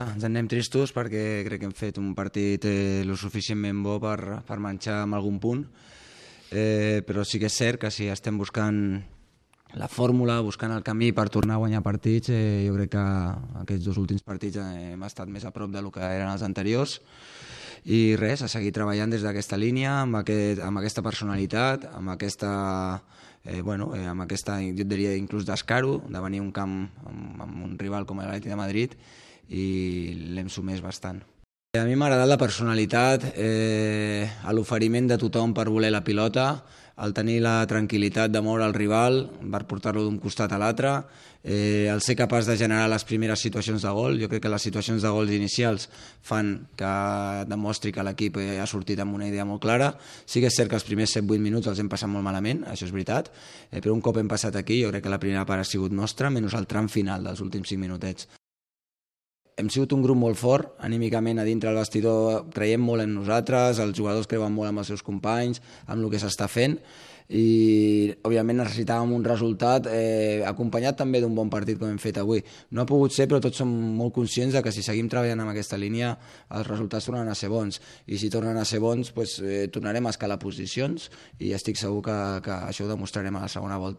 Ens en anem tristos perquè crec que hem fet un partit eh, lo suficientment bo per, per manxar amb algun punt, eh, però sí que és cert que si estem buscant la fórmula, buscant el camí per tornar a guanyar partits, eh, jo crec que aquests dos últims partits eh, hem estat més a prop del que eren els anteriors. I res, a seguir treballant des d'aquesta línia, amb, aquest, amb aquesta personalitat, amb aquesta, eh, bueno, eh, amb aquesta, jo diria, inclús d'escaro, de venir un camp amb, amb rival com l'Atleti de Madrid i l'hem sumès bastant. A mi m'ha agradat la personalitat, eh, l'oferiment de tothom per voler la pilota, el tenir la tranquil·litat de moure el rival per portar-lo d'un costat a l'altre, eh, el ser capaç de generar les primeres situacions de gol. Jo crec que les situacions de gols inicials fan que demostri que l'equip ha sortit amb una idea molt clara. Sí que és cert que els primers 7-8 minuts els hem passat molt malament, això és veritat, eh, però un cop hem passat aquí jo crec que la primera part ha sigut nostra, menys el tram final dels últims 5 minutets hem sigut un grup molt fort, anímicament a dintre del vestidor creiem molt en nosaltres, els jugadors creuen molt amb els seus companys, amb el que s'està fent, i òbviament necessitàvem un resultat eh, acompanyat també d'un bon partit com hem fet avui. No ha pogut ser, però tots som molt conscients de que si seguim treballant amb aquesta línia els resultats tornen a ser bons i si tornen a ser bons pues, eh, tornarem a escalar posicions i estic segur que, que això ho demostrarem a la segona volta.